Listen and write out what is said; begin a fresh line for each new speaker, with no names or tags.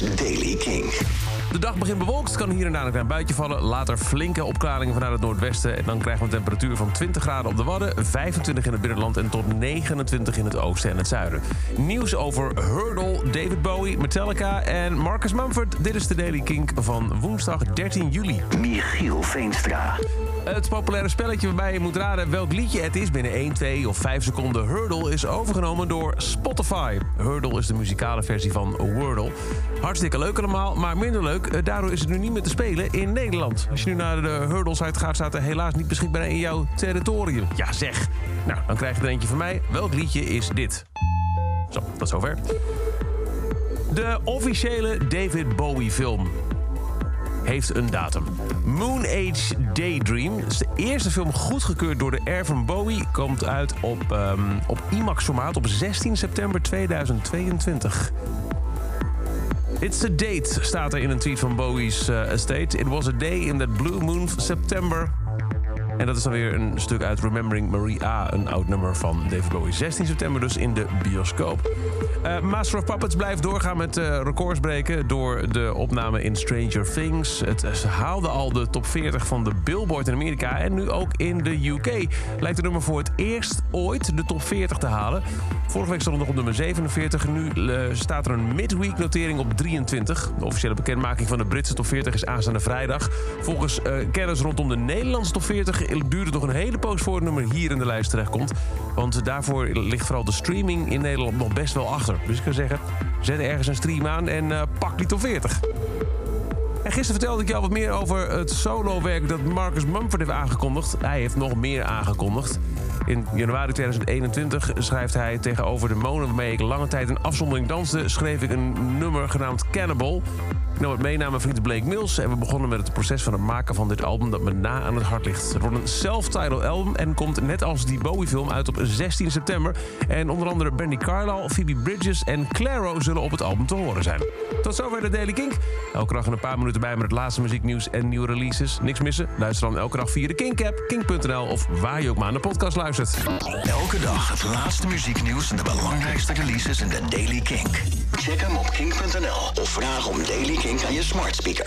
Daily King.
De dag begint bewolkt, kan hier en daar een klein buitje vallen. Later flinke opklaringen vanuit het noordwesten. En dan krijgen we een temperatuur van 20 graden op de Wadden... 25 in het binnenland en tot 29 in het oosten en het zuiden. Nieuws over Hurdle, David Bowie, Metallica en Marcus Mumford. Dit is de Daily Kink van woensdag 13 juli.
Michiel Veenstra.
Het populaire spelletje waarbij je moet raden welk liedje het is binnen 1, 2 of 5 seconden. Hurdle is overgenomen door Spotify. Hurdle is de muzikale versie van Wordle. Hartstikke leuk allemaal, maar minder leuk. eh, Daardoor is het nu niet meer te spelen in Nederland. Als je nu naar de Hurdle-site gaat, staat er helaas niet beschikbaar in jouw territorium. Ja, zeg. Nou, dan krijg je er eentje van mij. Welk liedje is dit? Zo, tot zover. De officiële David Bowie-film heeft een datum. Moon Age Daydream is de eerste film goedgekeurd door de R van Bowie. Komt uit op, ehm, op IMAX-formaat op 16 september 2022. It's the date, staat er in een tweet van Bowie's eh, estate. It was a day in that blue moon September. En dat is dan weer een stuk uit Remembering Marie A. Een oud nummer van David Bowie. 16 september dus in de bioscoop. Eh, Master of Puppets blijft doorgaan met eh, records breken... door de opname in Stranger Things. Het eh, haalde al de top 40 van de Billboard in Amerika... en nu ook in de UK. Lijkt het nummer voor het eerst ooit de top 40 te halen. Vorige week stond het nog op nummer 47. Nu staat er een midweek notering op 23. De officiële bekendmaking van de Britse top 40 is aanstaande vrijdag. Volgens kennis rondom de Nederlandse top 40 het nog een hele poos voor het nummer hier in de lijst terechtkomt. Want daarvoor ligt vooral de streaming in Nederland nog best wel achter. Dus ik kan zeggen, zet ergens een stream aan en eh, pak die top 40. En gisteren vertelde ik jou wat meer over het solowerk dat Marcus Mumford heeft aangekondigd. Hij heeft nog meer aangekondigd. In januari 2021 schrijft hij tegenover de molen waarmee ik lange tijd in afzondering danste... schreef ik een nummer genaamd Cannibal. Ik nam het mee naar mijn vriend Blake Mills... en we begonnen met het proces van het maken van dit album dat me na aan het hart ligt. Het wordt een self-titled album en komt net als die Bowie-film uit op 16 september. En onder andere Brandy Carlisle, Phoebe Bridges en Claro zullen op het album te horen zijn. Tot zover de Daily Kink. Elke dag een paar bij met het laatste muzieknieuws en nieuwe releases. Niks missen? Luister dan elke dag via de Kink-app, kink.nl of waar je ook maar aan de podcast luistert.
Elke dag het laatste muzieknieuws en de belangrijkste releases in de Daily Kink. Check hem op kink.nl of vraag om Daily Kink aan je smart speaker.